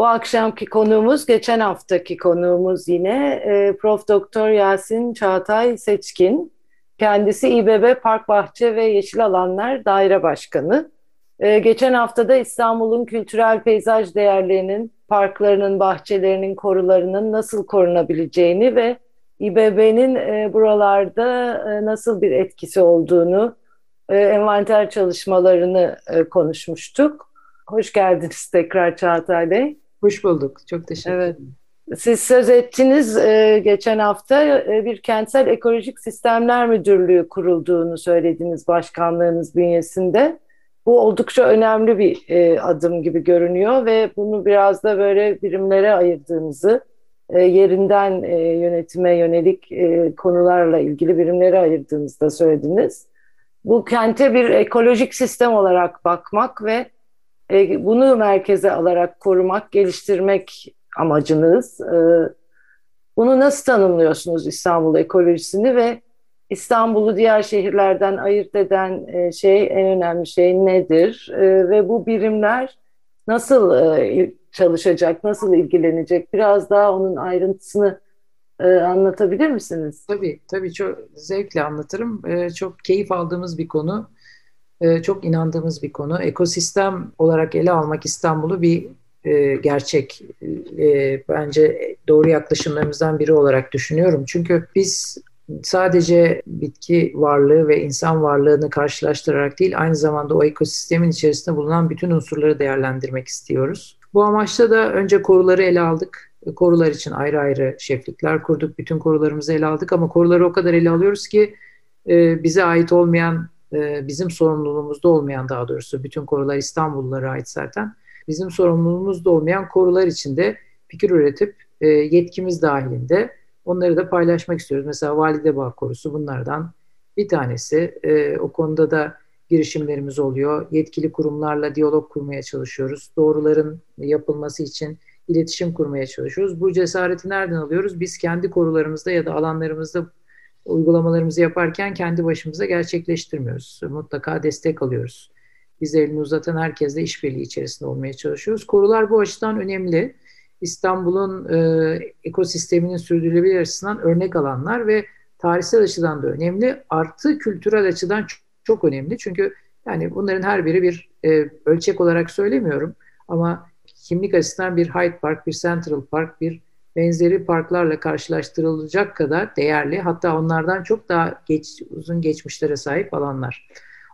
Bu akşamki konuğumuz geçen haftaki konuğumuz yine e, Prof. Doktor Yasin Çağatay Seçkin. Kendisi İBB Park Bahçe ve Yeşil Alanlar Daire Başkanı. E, geçen haftada İstanbul'un kültürel peyzaj değerlerinin, parklarının, bahçelerinin, korularının nasıl korunabileceğini ve İBB'nin e, buralarda e, nasıl bir etkisi olduğunu, e, envanter çalışmalarını e, konuşmuştuk. Hoş geldiniz tekrar Çağatay Bey. Hoş bulduk. Çok teşekkür ederim. Evet. Siz söz ettiniz e, geçen hafta e, bir kentsel ekolojik sistemler müdürlüğü kurulduğunu söylediniz başkanlığınız bünyesinde. Bu oldukça önemli bir e, adım gibi görünüyor ve bunu biraz da böyle birimlere ayırdığınızı, e, yerinden e, yönetime yönelik e, konularla ilgili birimlere ayırdığınızı da söylediniz. Bu kente bir ekolojik sistem olarak bakmak ve e, bunu merkeze alarak korumak, geliştirmek amacınız. E, bunu nasıl tanımlıyorsunuz İstanbul ekolojisini ve İstanbul'u diğer şehirlerden ayırt eden e, şey, en önemli şey nedir? Ve bu birimler nasıl çalışacak, nasıl ilgilenecek? Biraz daha onun ayrıntısını anlatabilir misiniz? Tabii, tabii çok zevkle anlatırım. Çok keyif aldığımız bir konu. Ee, çok inandığımız bir konu. Ekosistem olarak ele almak İstanbul'u bir e, gerçek. E, bence doğru yaklaşımlarımızdan biri olarak düşünüyorum. Çünkü biz sadece bitki varlığı ve insan varlığını karşılaştırarak değil, aynı zamanda o ekosistemin içerisinde bulunan bütün unsurları değerlendirmek istiyoruz. Bu amaçla da önce koruları ele aldık. Korular için ayrı ayrı şeflikler kurduk. Bütün korularımızı ele aldık ama koruları o kadar ele alıyoruz ki e, bize ait olmayan e, bizim sorumluluğumuzda olmayan daha doğrusu bütün korular İstanbullulara ait zaten. Bizim sorumluluğumuzda olmayan korular içinde fikir üretip e, yetkimiz dahilinde onları da paylaşmak istiyoruz. Mesela Valide Bağ Korusu bunlardan bir tanesi. E, o konuda da girişimlerimiz oluyor. Yetkili kurumlarla diyalog kurmaya çalışıyoruz. Doğruların yapılması için iletişim kurmaya çalışıyoruz. Bu cesareti nereden alıyoruz? Biz kendi korularımızda ya da alanlarımızda uygulamalarımızı yaparken kendi başımıza gerçekleştirmiyoruz. Mutlaka destek alıyoruz. Biz elini uzatan herkesle işbirliği içerisinde olmaya çalışıyoruz. Korular bu açıdan önemli. İstanbul'un e, ekosisteminin sürdürülebilir açısından örnek alanlar ve tarihsel açıdan da önemli. Artı kültürel açıdan çok, çok önemli. Çünkü yani bunların her biri bir e, ölçek olarak söylemiyorum ama kimlik açısından bir Hyde Park, bir Central Park, bir benzeri parklarla karşılaştırılacak kadar değerli hatta onlardan çok daha geç, uzun geçmişlere sahip alanlar.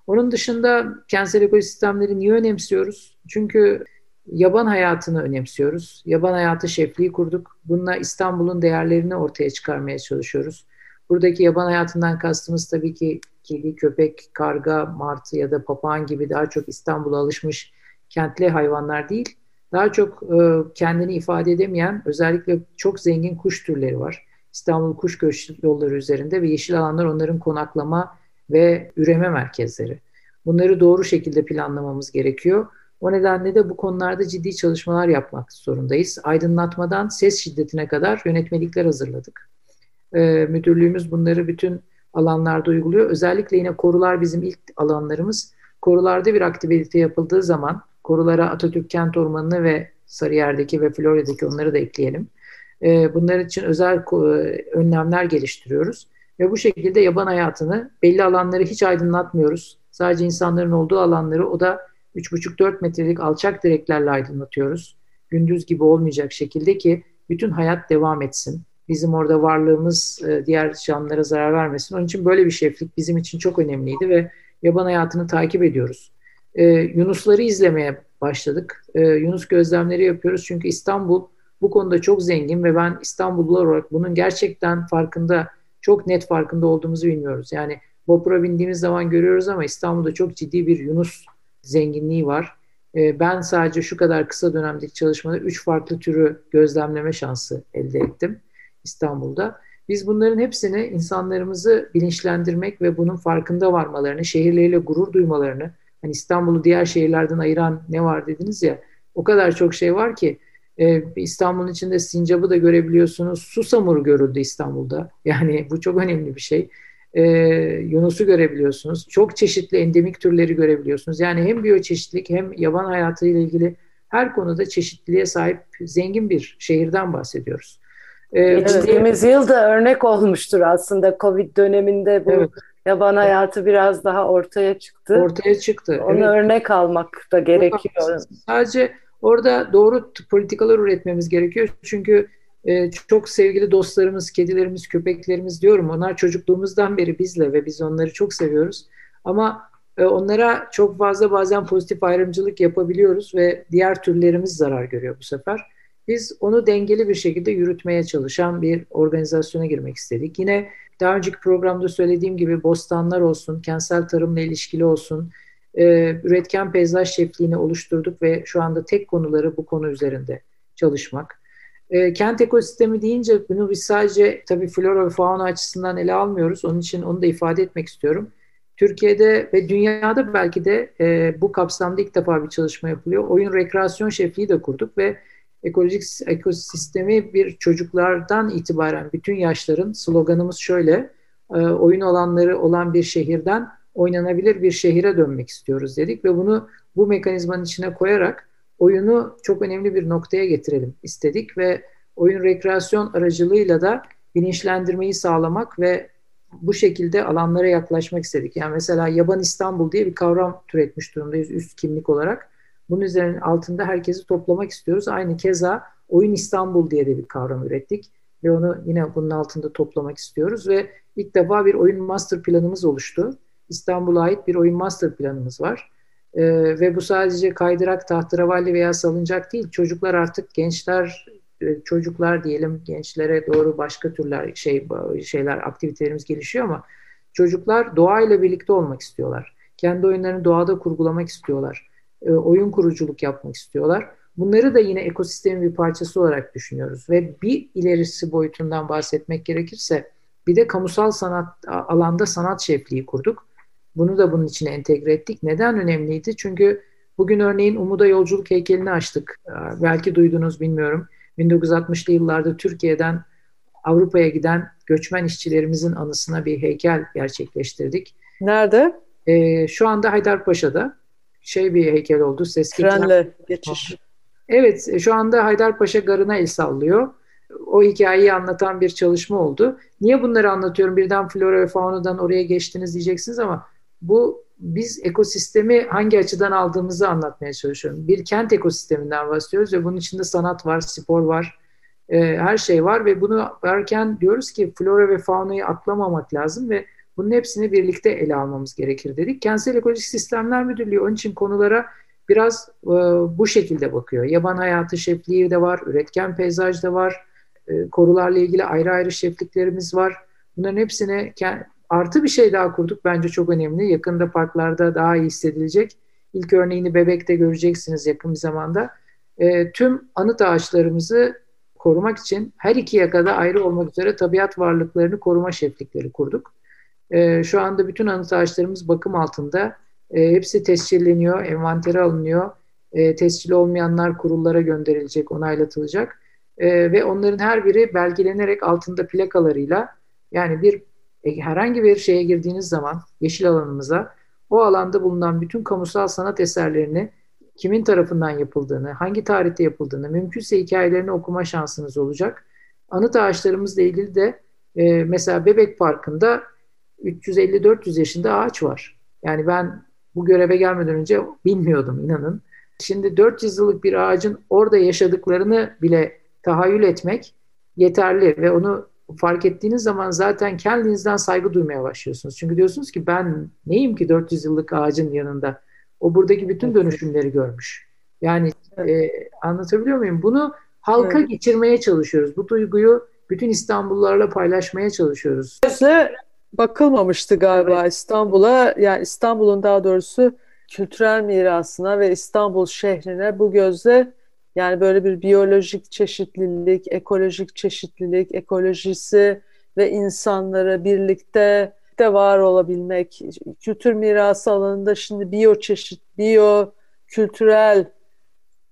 Onun dışında kentsel ekosistemleri niye önemsiyoruz? Çünkü yaban hayatını önemsiyoruz. Yaban hayatı şefliği kurduk. Bununla İstanbul'un değerlerini ortaya çıkarmaya çalışıyoruz. Buradaki yaban hayatından kastımız tabii ki kedi, köpek, karga, martı ya da papağan gibi daha çok İstanbul'a alışmış kentli hayvanlar değil daha çok e, kendini ifade edemeyen özellikle çok zengin kuş türleri var. İstanbul Kuş Göç Yolları üzerinde ve yeşil alanlar onların konaklama ve üreme merkezleri. Bunları doğru şekilde planlamamız gerekiyor. O nedenle de bu konularda ciddi çalışmalar yapmak zorundayız. Aydınlatmadan ses şiddetine kadar yönetmelikler hazırladık. Ee, müdürlüğümüz bunları bütün alanlarda uyguluyor. Özellikle yine korular bizim ilk alanlarımız. Korularda bir aktivite yapıldığı zaman Korulara Atatürk Kent Ormanı'nı ve Sarıyer'deki ve Florya'daki onları da ekleyelim. Ee, bunlar için özel e, önlemler geliştiriyoruz. Ve bu şekilde yaban hayatını belli alanları hiç aydınlatmıyoruz. Sadece insanların olduğu alanları o da 3,5-4 metrelik alçak direklerle aydınlatıyoruz. Gündüz gibi olmayacak şekilde ki bütün hayat devam etsin. Bizim orada varlığımız e, diğer canlılara zarar vermesin. Onun için böyle bir şeflik bizim için çok önemliydi ve yaban hayatını takip ediyoruz e, Yunusları izlemeye başladık. E, Yunus gözlemleri yapıyoruz çünkü İstanbul bu konuda çok zengin ve ben İstanbullular olarak bunun gerçekten farkında, çok net farkında olduğumuzu bilmiyoruz. Yani vapura bindiğimiz zaman görüyoruz ama İstanbul'da çok ciddi bir Yunus zenginliği var. E, ben sadece şu kadar kısa dönemdeki çalışmada üç farklı türü gözlemleme şansı elde ettim. İstanbul'da. Biz bunların hepsini insanlarımızı bilinçlendirmek ve bunun farkında varmalarını, şehirleriyle gurur duymalarını, hani İstanbul'u diğer şehirlerden ayıran ne var dediniz ya, o kadar çok şey var ki e, İstanbul'un içinde sincabı da görebiliyorsunuz. Susamuru görüldü İstanbul'da. Yani bu çok önemli bir şey. E, Yunus'u görebiliyorsunuz. Çok çeşitli endemik türleri görebiliyorsunuz. Yani hem biyoçeşitlik hem yaban hayatı ile ilgili her konuda çeşitliliğe sahip zengin bir şehirden bahsediyoruz. Ee, Geçtiğimiz evet. yıl da örnek olmuştur aslında Covid döneminde bu evet. Yaban hayatı biraz daha ortaya çıktı. Ortaya çıktı. Onu evet. örnek almak da gerekiyor. Sadece orada doğru politikalar üretmemiz gerekiyor. Çünkü e, çok sevgili dostlarımız, kedilerimiz, köpeklerimiz diyorum. Onlar çocukluğumuzdan beri bizle ve biz onları çok seviyoruz. Ama e, onlara çok fazla bazen pozitif ayrımcılık yapabiliyoruz ve diğer türlerimiz zarar görüyor bu sefer. Biz onu dengeli bir şekilde yürütmeye çalışan bir organizasyona girmek istedik. Yine daha önceki programda söylediğim gibi bostanlar olsun, kentsel tarımla ilişkili olsun, e, üretken peyzaj şefliğini oluşturduk ve şu anda tek konuları bu konu üzerinde çalışmak. E, kent ekosistemi deyince bunu biz sadece tabii flora ve fauna açısından ele almıyoruz. Onun için onu da ifade etmek istiyorum. Türkiye'de ve dünyada belki de e, bu kapsamda ilk defa bir çalışma yapılıyor. Oyun rekreasyon şefliği de kurduk ve ekolojik ekosistemi bir çocuklardan itibaren bütün yaşların sloganımız şöyle e, oyun alanları olan bir şehirden oynanabilir bir şehire dönmek istiyoruz dedik ve bunu bu mekanizmanın içine koyarak oyunu çok önemli bir noktaya getirelim istedik ve oyun rekreasyon aracılığıyla da bilinçlendirmeyi sağlamak ve bu şekilde alanlara yaklaşmak istedik. Yani mesela Yaban İstanbul diye bir kavram türetmiş durumdayız üst kimlik olarak. Bunun üzerinin altında herkesi toplamak istiyoruz. Aynı keza Oyun İstanbul diye de bir kavram ürettik ve onu yine bunun altında toplamak istiyoruz ve ilk defa bir oyun master planımız oluştu. İstanbul'a ait bir oyun master planımız var. Ee, ve bu sadece kaydırak, tahterevalli veya salıncak değil. Çocuklar artık gençler, e, çocuklar diyelim gençlere doğru başka türler şey şeyler aktivitelerimiz gelişiyor ama çocuklar doğayla birlikte olmak istiyorlar. Kendi oyunlarını doğada kurgulamak istiyorlar. E, oyun kuruculuk yapmak istiyorlar. Bunları da yine ekosistemin bir parçası olarak düşünüyoruz ve bir ilerisi boyutundan bahsetmek gerekirse bir de kamusal sanat alanda sanat şefliği kurduk. Bunu da bunun içine entegre ettik. Neden önemliydi? Çünkü bugün örneğin Umuda Yolculuk heykelini açtık. E, belki duydunuz bilmiyorum. 1960'lı yıllarda Türkiye'den Avrupa'ya giden göçmen işçilerimizin anısına bir heykel gerçekleştirdik. Nerede? Ee, şu anda Haydarpaşa'da şey bir heykel oldu. Ses Trenle geçiş. Evet, e, şu anda Haydarpaşa Garı'na el sallıyor. O hikayeyi anlatan bir çalışma oldu. Niye bunları anlatıyorum? Birden flora ve faunadan oraya geçtiniz diyeceksiniz ama bu biz ekosistemi hangi açıdan aldığımızı anlatmaya çalışıyorum. Bir kent ekosisteminden bahsediyoruz ve bunun içinde sanat var, spor var, e, her şey var ve bunu varken diyoruz ki flora ve faunayı atlamamak lazım ve bunun hepsini birlikte ele almamız gerekir dedik. Kentsel Ekolojik Sistemler Müdürlüğü onun için konulara biraz e, bu şekilde bakıyor. Yaban hayatı şefliği de var, üretken peyzaj da var, e, korularla ilgili ayrı ayrı şefliklerimiz var. Bunların hepsine artı bir şey daha kurduk bence çok önemli. Yakında parklarda daha iyi hissedilecek. İlk örneğini Bebek'te göreceksiniz yakın bir zamanda. E, tüm anıt ağaçlarımızı korumak için her iki yakada ayrı olmak üzere tabiat varlıklarını koruma şeflikleri kurduk. E, şu anda bütün anıt ağaçlarımız bakım altında. E, hepsi tescilleniyor, envantere alınıyor. E, tescil olmayanlar kurullara gönderilecek, onaylatılacak. Ve onların her biri belgelenerek altında plakalarıyla yani bir e, herhangi bir şeye girdiğiniz zaman yeşil alanımıza o alanda bulunan bütün kamusal sanat eserlerini kimin tarafından yapıldığını, hangi tarihte yapıldığını, mümkünse hikayelerini okuma şansınız olacak. Anıt ağaçlarımızla ilgili de e, mesela Bebek Parkı'nda 350-400 yaşında ağaç var. Yani ben bu göreve gelmeden önce bilmiyordum inanın. Şimdi 400 yıllık bir ağacın orada yaşadıklarını bile tahayyül etmek yeterli ve onu fark ettiğiniz zaman zaten kendinizden saygı duymaya başlıyorsunuz. Çünkü diyorsunuz ki ben neyim ki 400 yıllık ağacın yanında? O buradaki bütün dönüşümleri görmüş. Yani e, anlatabiliyor muyum? Bunu halka evet. geçirmeye çalışıyoruz. Bu duyguyu bütün İstanbullularla paylaşmaya çalışıyoruz. Bakılmamıştı galiba evet. İstanbul'a. Yani İstanbul'un daha doğrusu kültürel mirasına ve İstanbul şehrine bu gözle Yani böyle bir biyolojik çeşitlilik, ekolojik çeşitlilik, ekolojisi ve insanları birlikte de var olabilmek. Kültür mirası alanında şimdi biyo çeşit, biyo kültürel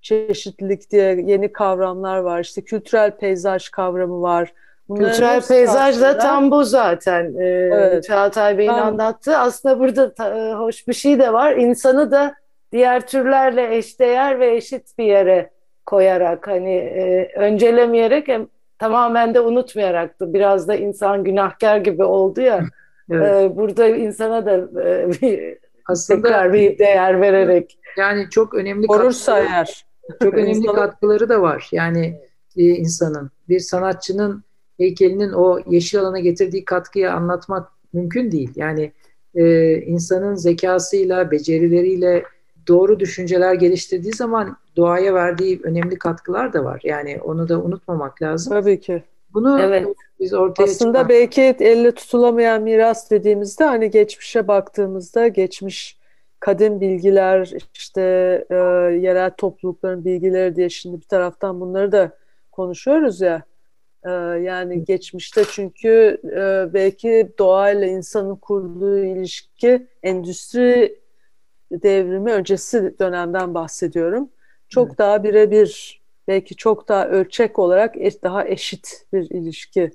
çeşitlilik diye yeni kavramlar var. İşte kültürel peyzaj kavramı var. Bunların kültürel peyzaj da tam bu zaten. Ee, evet. Çağatay Bey'in tam... anlattığı. Aslında burada ta, e, hoş bir şey de var. İnsanı da diğer türlerle eşdeğer ve eşit bir yere koyarak hani e, öncelemeyerek hem tamamen de unutmayarak da biraz da insan günahkar gibi oldu ya. Evet. E, burada insana da e, bir Aslında, tekrar bir değer vererek. Yani çok önemli korursa eğer. Çok önemli katkıları da var. Yani e, insanın bir sanatçının heykelinin o yeşil alana getirdiği katkıyı anlatmak mümkün değil. Yani e, insanın zekasıyla, becerileriyle doğru düşünceler geliştirdiği zaman doğaya verdiği önemli katkılar da var. Yani onu da unutmamak lazım. Tabii ki. Bunu evet. biz ortaya Aslında çıkan... belki elle tutulamayan miras dediğimizde hani geçmişe baktığımızda geçmiş kadim bilgiler işte e, yerel toplulukların bilgileri diye şimdi bir taraftan bunları da konuşuyoruz ya. E, yani geçmişte çünkü e, belki doğayla insanın kurduğu ilişki endüstri devrimi öncesi dönemden bahsediyorum. Çok evet. daha birebir, belki çok daha ölçek olarak daha eşit bir ilişki.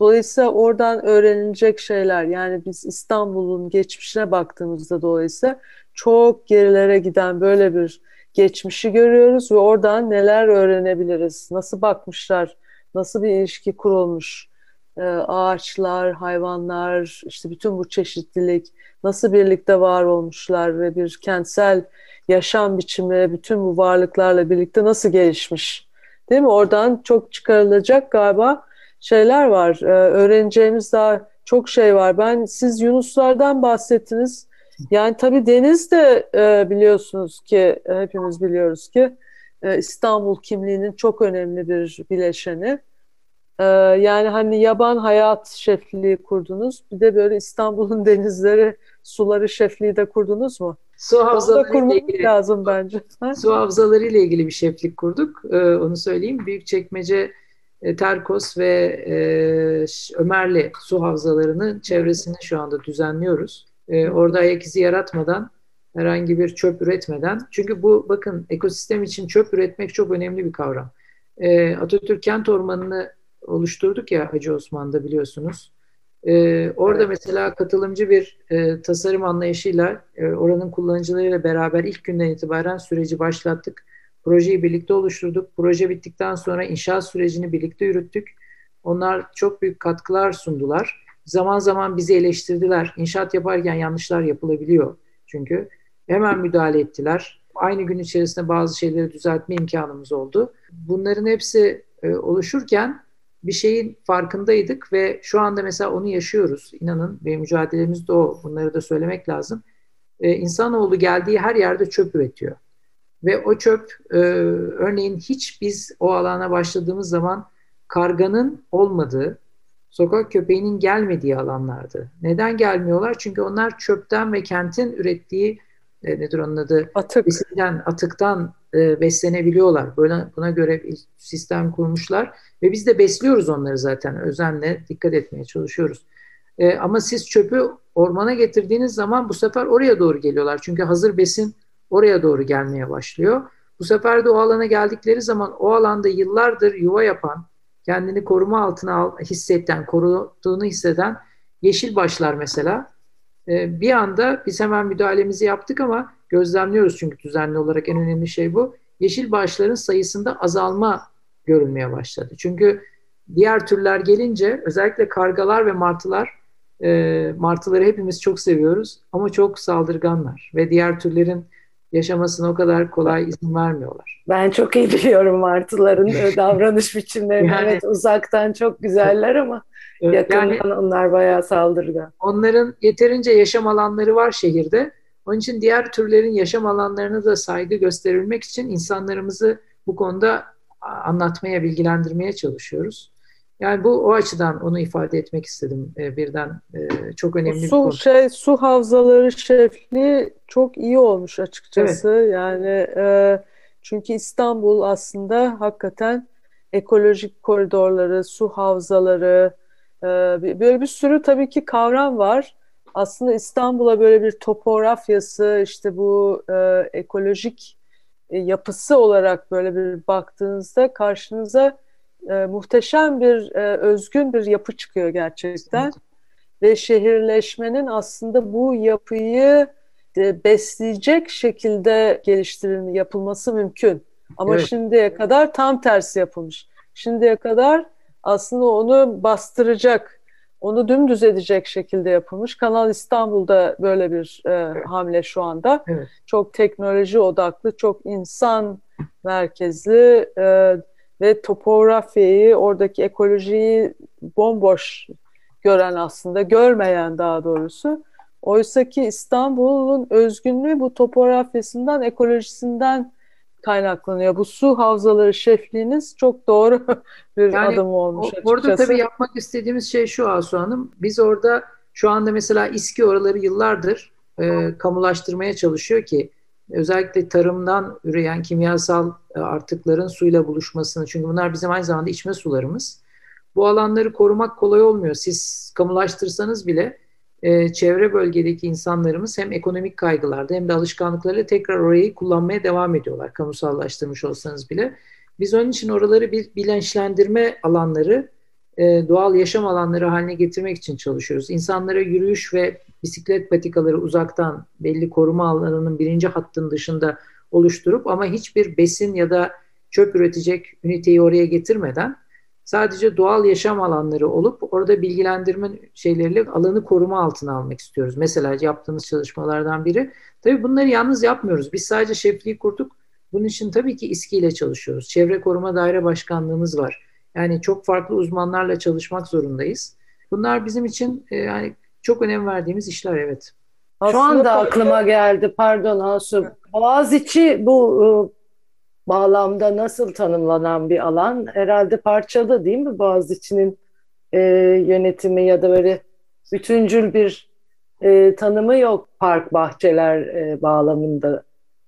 Dolayısıyla oradan öğrenilecek şeyler yani biz İstanbul'un geçmişine baktığımızda dolayısıyla çok gerilere giden böyle bir geçmişi görüyoruz ve oradan neler öğrenebiliriz, nasıl bakmışlar, nasıl bir ilişki kurulmuş, ee, ağaçlar, hayvanlar, işte bütün bu çeşitlilik nasıl birlikte var olmuşlar ve bir kentsel yaşam biçimi bütün bu varlıklarla birlikte nasıl gelişmiş. Değil mi? Oradan çok çıkarılacak galiba şeyler var. Ee, öğreneceğimiz daha çok şey var. Ben siz Yunuslardan bahsettiniz. Yani tabii deniz de e, biliyorsunuz ki e, hepimiz biliyoruz ki e, İstanbul kimliğinin çok önemli bir bileşeni. E, yani hani yaban hayat şefliği kurdunuz. Bir de böyle İstanbul'un denizleri, suları şefliği de kurdunuz mu? Su havzaları ile ilgili lazım bence. Su havzaları ile ilgili bir şeflik kurduk. Ee, onu söyleyeyim. Büyükçekmece e, Terkos ve e, Ömerli su havzalarının çevresini şu anda düzenliyoruz. E, orada ayak izi yaratmadan herhangi bir çöp üretmeden. Çünkü bu bakın ekosistem için çöp üretmek çok önemli bir kavram. E, Atatürk Kent Ormanı'nı oluşturduk ya Hacı Osman'da biliyorsunuz. E, orada evet. mesela katılımcı bir e, tasarım anlayışıyla e, oranın kullanıcılarıyla beraber ilk günden itibaren süreci başlattık. Projeyi birlikte oluşturduk. Proje bittikten sonra inşaat sürecini birlikte yürüttük. Onlar çok büyük katkılar sundular. Zaman zaman bizi eleştirdiler. İnşaat yaparken yanlışlar yapılabiliyor çünkü. Hemen müdahale ettiler. Aynı gün içerisinde bazı şeyleri düzeltme imkanımız oldu. Bunların hepsi e, oluşurken bir şeyin farkındaydık ve şu anda mesela onu yaşıyoruz. İnanın ve mücadelemiz de o. Bunları da söylemek lazım. Ee, insanoğlu geldiği her yerde çöp üretiyor. Ve o çöp e, örneğin hiç biz o alana başladığımız zaman karganın olmadığı, sokak köpeğinin gelmediği alanlardı. Neden gelmiyorlar? Çünkü onlar çöpten ve kentin ürettiği e, nedir onun adı? Atık. Besinten, atıktan e, beslenebiliyorlar. Böyle buna göre bir sistem kurmuşlar ve biz de besliyoruz onları zaten özenle dikkat etmeye çalışıyoruz. E, ama siz çöpü ormana getirdiğiniz zaman bu sefer oraya doğru geliyorlar. Çünkü hazır besin oraya doğru gelmeye başlıyor. Bu sefer de o alana geldikleri zaman o alanda yıllardır yuva yapan, kendini koruma altına al, hisseden, koruduğunu hisseden yeşil başlar mesela. E, bir anda biz hemen müdahalemizi yaptık ama gözlemliyoruz çünkü düzenli olarak en önemli şey bu. Yeşil başların sayısında azalma görülmeye başladı. Çünkü diğer türler gelince özellikle kargalar ve martılar e, martıları hepimiz çok seviyoruz ama çok saldırganlar ve diğer türlerin yaşamasına o kadar kolay izin vermiyorlar. Ben çok iyi biliyorum martıların davranış biçimlerini. Yani, evet uzaktan çok güzeller ama yakından yani, onlar bayağı saldırgan. Onların yeterince yaşam alanları var şehirde. Onun için diğer türlerin yaşam alanlarına da saygı gösterilmek için insanlarımızı bu konuda anlatmaya, bilgilendirmeye çalışıyoruz. Yani bu o açıdan onu ifade etmek istedim e, birden e, çok önemli su, bir konu. Şey, su havzaları şefliği çok iyi olmuş açıkçası. Evet. Yani e, Çünkü İstanbul aslında hakikaten ekolojik koridorları, su havzaları, e, böyle bir sürü tabii ki kavram var. Aslında İstanbul'a böyle bir topografyası, işte bu e, ekolojik e, yapısı olarak böyle bir baktığınızda karşınıza e, muhteşem bir e, özgün bir yapı çıkıyor gerçekten. Evet. Ve şehirleşmenin aslında bu yapıyı e, besleyecek şekilde geliştirilme yapılması mümkün. Ama evet. şimdiye kadar tam tersi yapılmış. Şimdiye kadar aslında onu bastıracak, onu dümdüz edecek şekilde yapılmış. Kanal İstanbul'da böyle bir e, evet. hamle şu anda. Evet. Çok teknoloji odaklı, çok insan merkezli e, ve topografyayı, oradaki ekolojiyi bomboş gören aslında, görmeyen daha doğrusu. Oysa ki İstanbul'un özgünlüğü bu topografyasından, ekolojisinden kaynaklanıyor. Bu su havzaları şefliğiniz çok doğru bir yani, adım olmuş açıkçası. Orada tabii yapmak istediğimiz şey şu Asu Hanım. Biz orada şu anda mesela İSKİ oraları yıllardır e, kamulaştırmaya çalışıyor ki özellikle tarımdan üreyen kimyasal e, artıkların suyla buluşmasını çünkü bunlar bizim aynı zamanda içme sularımız. Bu alanları korumak kolay olmuyor. Siz kamulaştırsanız bile e, çevre bölgedeki insanlarımız hem ekonomik kaygılarda hem de alışkanlıklarıyla tekrar orayı kullanmaya devam ediyorlar. Kamusallaştırmış olsanız bile. Biz onun için oraları bir bilinçlendirme alanları, e, doğal yaşam alanları haline getirmek için çalışıyoruz. İnsanlara yürüyüş ve bisiklet patikaları uzaktan belli koruma alanının birinci hattın dışında oluşturup ama hiçbir besin ya da çöp üretecek üniteyi oraya getirmeden sadece doğal yaşam alanları olup orada bilgilendirme şeyleriyle alanı koruma altına almak istiyoruz. Mesela yaptığımız çalışmalardan biri. Tabii bunları yalnız yapmıyoruz. Biz sadece şefliği kurduk. Bunun için tabii ki İSKİ ile çalışıyoruz. Çevre Koruma Daire Başkanlığımız var. Yani çok farklı uzmanlarla çalışmak zorundayız. Bunlar bizim için e, yani çok önem verdiğimiz işler evet. Şu anda aklıma geldi pardon Asu. Boğaziçi bu e, bağlamda nasıl tanımlanan bir alan? Herhalde parçalı değil mi Boğaziçi'nin e, yönetimi ya da böyle bütüncül bir e, tanımı yok park bahçeler e, bağlamında.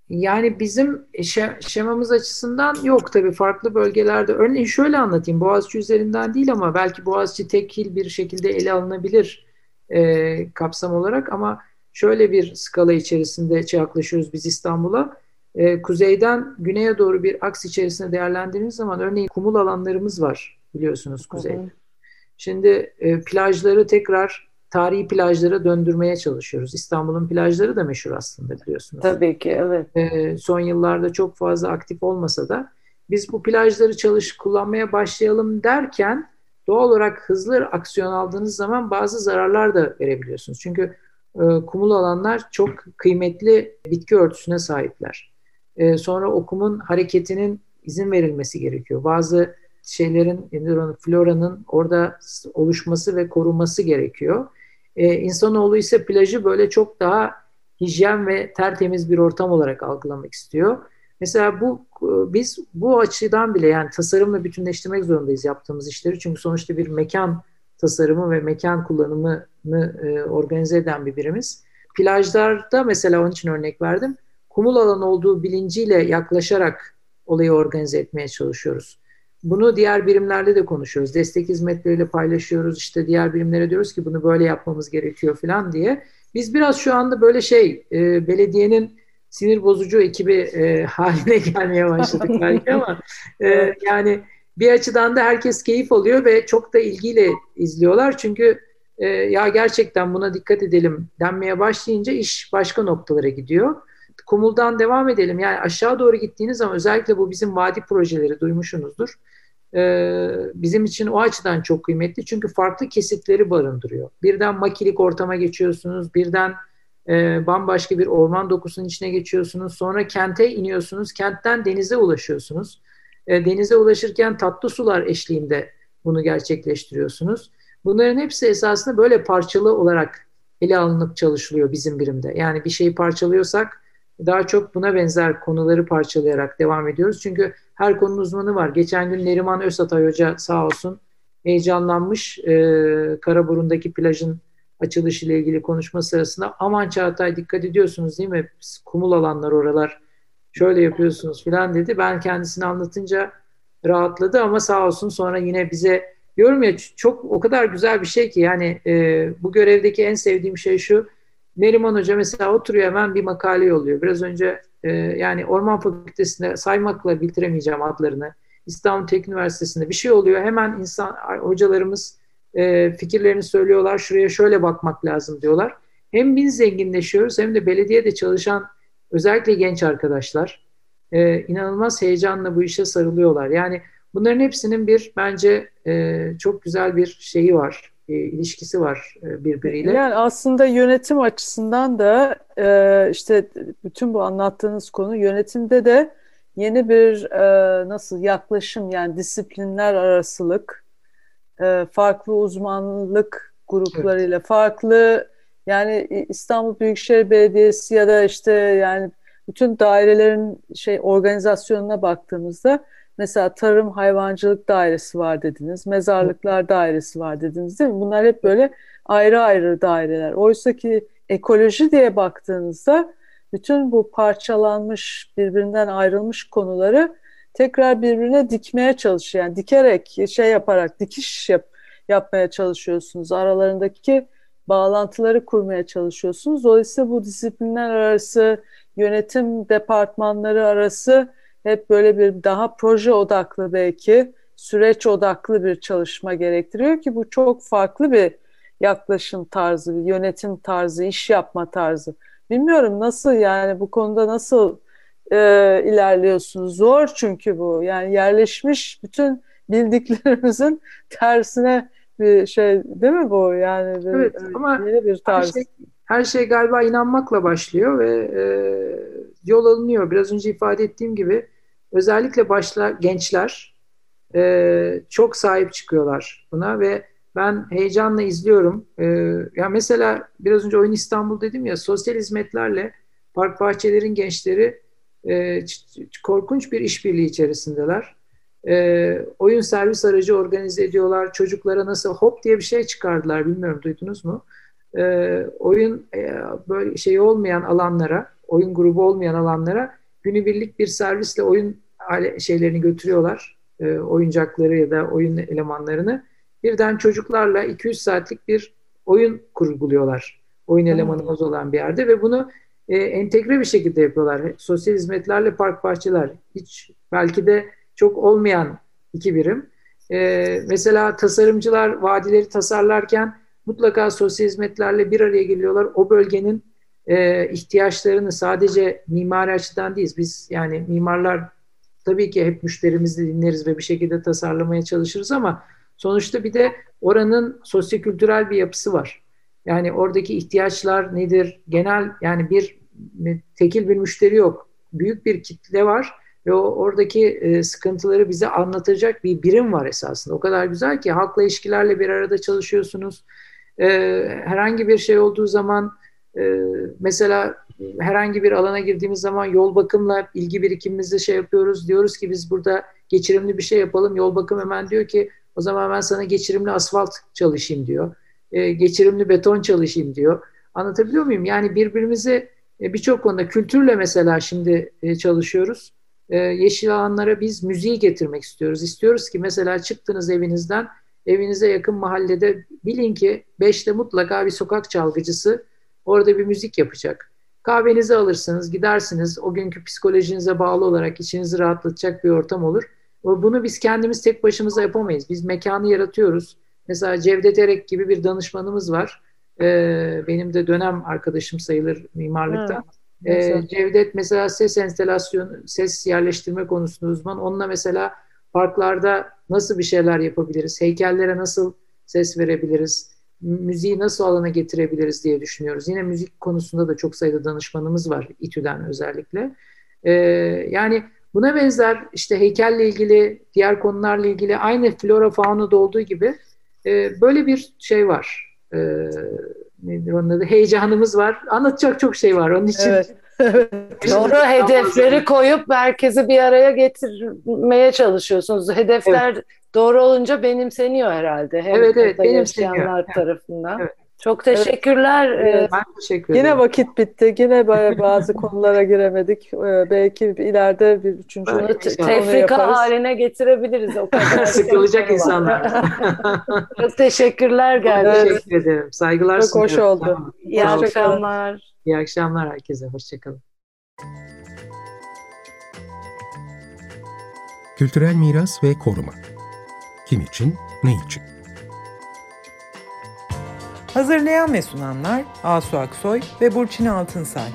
Yani bizim şemamız açısından yok tabii farklı bölgelerde. Örneğin şöyle anlatayım Boğaziçi üzerinden değil ama belki Boğaziçi tekil bir şekilde ele alınabilir e, kapsam olarak ama şöyle bir skala içerisinde yaklaşıyoruz biz İstanbul'a. E, kuzeyden güneye doğru bir aks içerisinde değerlendirdiğimiz zaman örneğin kumul alanlarımız var biliyorsunuz kuzeyde. Hı hı. Şimdi e, plajları tekrar tarihi plajlara döndürmeye çalışıyoruz. İstanbul'un plajları da meşhur aslında biliyorsunuz. Tabii ki evet. E, son yıllarda çok fazla aktif olmasa da biz bu plajları çalış kullanmaya başlayalım derken doğal olarak hızlı aksiyon aldığınız zaman bazı zararlar da verebiliyorsunuz. Çünkü e, kumul alanlar çok kıymetli bitki örtüsüne sahipler e, sonra okumun hareketinin izin verilmesi gerekiyor. Bazı şeylerin, floranın orada oluşması ve korunması gerekiyor. E, insanoğlu ise plajı böyle çok daha hijyen ve tertemiz bir ortam olarak algılamak istiyor. Mesela bu biz bu açıdan bile yani tasarımla bütünleştirmek zorundayız yaptığımız işleri. Çünkü sonuçta bir mekan tasarımı ve mekan kullanımını e, organize eden bir birimiz. Plajlarda mesela onun için örnek verdim kumul alan olduğu bilinciyle yaklaşarak olayı organize etmeye çalışıyoruz. Bunu diğer birimlerle de konuşuyoruz. Destek hizmetleriyle paylaşıyoruz. İşte diğer birimlere diyoruz ki bunu böyle yapmamız gerekiyor falan diye. Biz biraz şu anda böyle şey e, belediyenin sinir bozucu ekibi e, haline gelmeye başladık belki ama e, yani bir açıdan da herkes keyif alıyor ve çok da ilgiyle izliyorlar. Çünkü e, ya gerçekten buna dikkat edelim denmeye başlayınca iş başka noktalara gidiyor. Kumul'dan devam edelim. Yani aşağı doğru gittiğiniz zaman özellikle bu bizim vadi projeleri duymuşsunuzdur. Ee, bizim için o açıdan çok kıymetli. Çünkü farklı kesitleri barındırıyor. Birden makilik ortama geçiyorsunuz. Birden e, bambaşka bir orman dokusunun içine geçiyorsunuz. Sonra kente iniyorsunuz. Kentten denize ulaşıyorsunuz. E, denize ulaşırken tatlı sular eşliğinde bunu gerçekleştiriyorsunuz. Bunların hepsi esasında böyle parçalı olarak ele alınıp çalışılıyor bizim birimde. Yani bir şeyi parçalıyorsak daha çok buna benzer konuları parçalayarak devam ediyoruz. Çünkü her konunun uzmanı var. Geçen gün Neriman Özatay Hoca sağ olsun heyecanlanmış e, Karaburun'daki plajın açılışı ile ilgili konuşma sırasında aman Çağatay dikkat ediyorsunuz değil mi? Kumul alanlar oralar şöyle yapıyorsunuz falan dedi. Ben kendisini anlatınca rahatladı ama sağ olsun sonra yine bize diyorum ya çok o kadar güzel bir şey ki yani e, bu görevdeki en sevdiğim şey şu Neriman Hoca mesela oturuyor hemen bir makale yolluyor. Biraz önce e, yani Orman Fakültesi'nde saymakla bitiremeyeceğim adlarını. İstanbul Teknik Üniversitesi'nde bir şey oluyor. Hemen insan hocalarımız e, fikirlerini söylüyorlar. Şuraya şöyle bakmak lazım diyorlar. Hem biz zenginleşiyoruz hem de belediyede çalışan özellikle genç arkadaşlar e, inanılmaz heyecanla bu işe sarılıyorlar. Yani bunların hepsinin bir bence e, çok güzel bir şeyi var, e, ilişkisi var e, birbiriyle. Yani aslında yönetim açısından da e, işte bütün bu anlattığınız konu yönetimde de yeni bir e, nasıl yaklaşım yani disiplinler arasılık, e, farklı uzmanlık gruplarıyla evet. farklı yani İstanbul Büyükşehir Belediyesi ya da işte yani bütün dairelerin şey organizasyonuna baktığımızda mesela tarım hayvancılık dairesi var dediniz, mezarlıklar dairesi var dediniz değil mi? Bunlar hep böyle ayrı ayrı daireler. Oysa ki ekoloji diye baktığınızda bütün bu parçalanmış, birbirinden ayrılmış konuları tekrar birbirine dikmeye çalışıyor. Yani dikerek, şey yaparak, dikiş yap, yapmaya çalışıyorsunuz. Aralarındaki bağlantıları kurmaya çalışıyorsunuz. Dolayısıyla bu disiplinler arası, yönetim departmanları arası hep böyle bir daha proje odaklı belki, süreç odaklı bir çalışma gerektiriyor ki bu çok farklı bir yaklaşım tarzı, bir yönetim tarzı, iş yapma tarzı. Bilmiyorum nasıl yani bu konuda nasıl e, ilerliyorsunuz? Zor çünkü bu. Yani yerleşmiş bütün bildiklerimizin tersine bir şey değil mi bu? Yani bir, evet ama yeni bir tarz. Her şey, her şey galiba inanmakla başlıyor ve e, yol alınıyor. Biraz önce ifade ettiğim gibi özellikle başla gençler e, çok sahip çıkıyorlar buna ve ben heyecanla izliyorum. E, ya mesela biraz önce Oyun İstanbul dedim ya sosyal hizmetlerle park bahçelerin gençleri e, korkunç bir işbirliği içerisindeler. E, oyun servis aracı organize ediyorlar. Çocuklara nasıl hop diye bir şey çıkardılar bilmiyorum duydunuz mu? E, oyun e, böyle şey olmayan alanlara, oyun grubu olmayan alanlara günübirlik bir servisle oyun şeylerini götürüyorlar. E, oyuncakları ya da oyun elemanlarını. Birden çocuklarla 200 saatlik bir oyun kurguluyorlar. Oyun elemanımız olan bir yerde ve bunu e, entegre bir şekilde yapıyorlar. Sosyal hizmetlerle park bahçeler. Hiç belki de çok olmayan iki birim. E, mesela tasarımcılar vadileri tasarlarken mutlaka sosyal hizmetlerle bir araya geliyorlar. O bölgenin e, ihtiyaçlarını sadece mimari açıdan değil, biz yani mimarlar tabii ki hep müşterimizi dinleriz ve bir şekilde tasarlamaya çalışırız ama sonuçta bir de oranın sosyokültürel bir yapısı var. Yani oradaki ihtiyaçlar nedir? Genel yani bir tekil bir müşteri yok. Büyük bir kitle var ve o, oradaki e, sıkıntıları bize anlatacak bir birim var esasında. O kadar güzel ki halkla ilişkilerle bir arada çalışıyorsunuz. E, herhangi bir şey olduğu zaman e, mesela herhangi bir alana girdiğimiz zaman yol bakımla ilgi birikimimizde şey yapıyoruz. Diyoruz ki biz burada geçirimli bir şey yapalım. Yol bakım hemen diyor ki o zaman ben sana geçirimli asfalt çalışayım diyor. E, geçirimli beton çalışayım diyor. Anlatabiliyor muyum? Yani birbirimizi e, birçok konuda kültürle mesela şimdi e, çalışıyoruz. E, yeşil alanlara biz müziği getirmek istiyoruz. İstiyoruz ki mesela çıktınız evinizden evinize yakın mahallede bilin ki beşte mutlaka bir sokak çalgıcısı orada bir müzik yapacak. Kahvenizi alırsınız, gidersiniz. O günkü psikolojinize bağlı olarak içinizi rahatlatacak bir ortam olur. Bunu biz kendimiz tek başımıza yapamayız. Biz mekanı yaratıyoruz. Mesela Cevdet Erek gibi bir danışmanımız var. Ee, benim de dönem arkadaşım sayılır mimarlıkta. Ee, Cevdet mesela ses enstelasyon, ses yerleştirme konusunda uzman. Onunla mesela parklarda nasıl bir şeyler yapabiliriz? Heykellere nasıl ses verebiliriz? Müziği nasıl alana getirebiliriz diye düşünüyoruz. Yine müzik konusunda da çok sayıda danışmanımız var İTÜ'den özellikle. Ee, yani buna benzer işte heykelle ilgili, diğer konularla ilgili aynı flora faunada olduğu gibi e, böyle bir şey var. E, nedir onun adı? Heyecanımız var. Anlatacak çok şey var onun için. Evet. Doğru hedefleri koyup merkezi bir araya getirmeye çalışıyorsunuz. Hedefler evet. doğru olunca benimseniyor herhalde. Hem evet evet benimseniyor. tarafından. Evet. Çok teşekkürler. Evet. Ben teşekkür ederim. Yine vakit bitti. Yine bazı konulara giremedik. Ee, belki ileride bir üçüncü Bunu tefrika yaparız. haline getirebiliriz. O kadar Sıkılacak insanlar. Çok teşekkürler için. teşekkür ederim. Saygılar Çok hoş sunuyorum. oldu. Tamam. İyi olun. akşamlar. İyi akşamlar herkese. Hoşçakalın. Kültürel miras ve koruma. Kim için, ne için? Hazırlayan ve sunanlar Asu Aksoy ve Burçin Altınsay.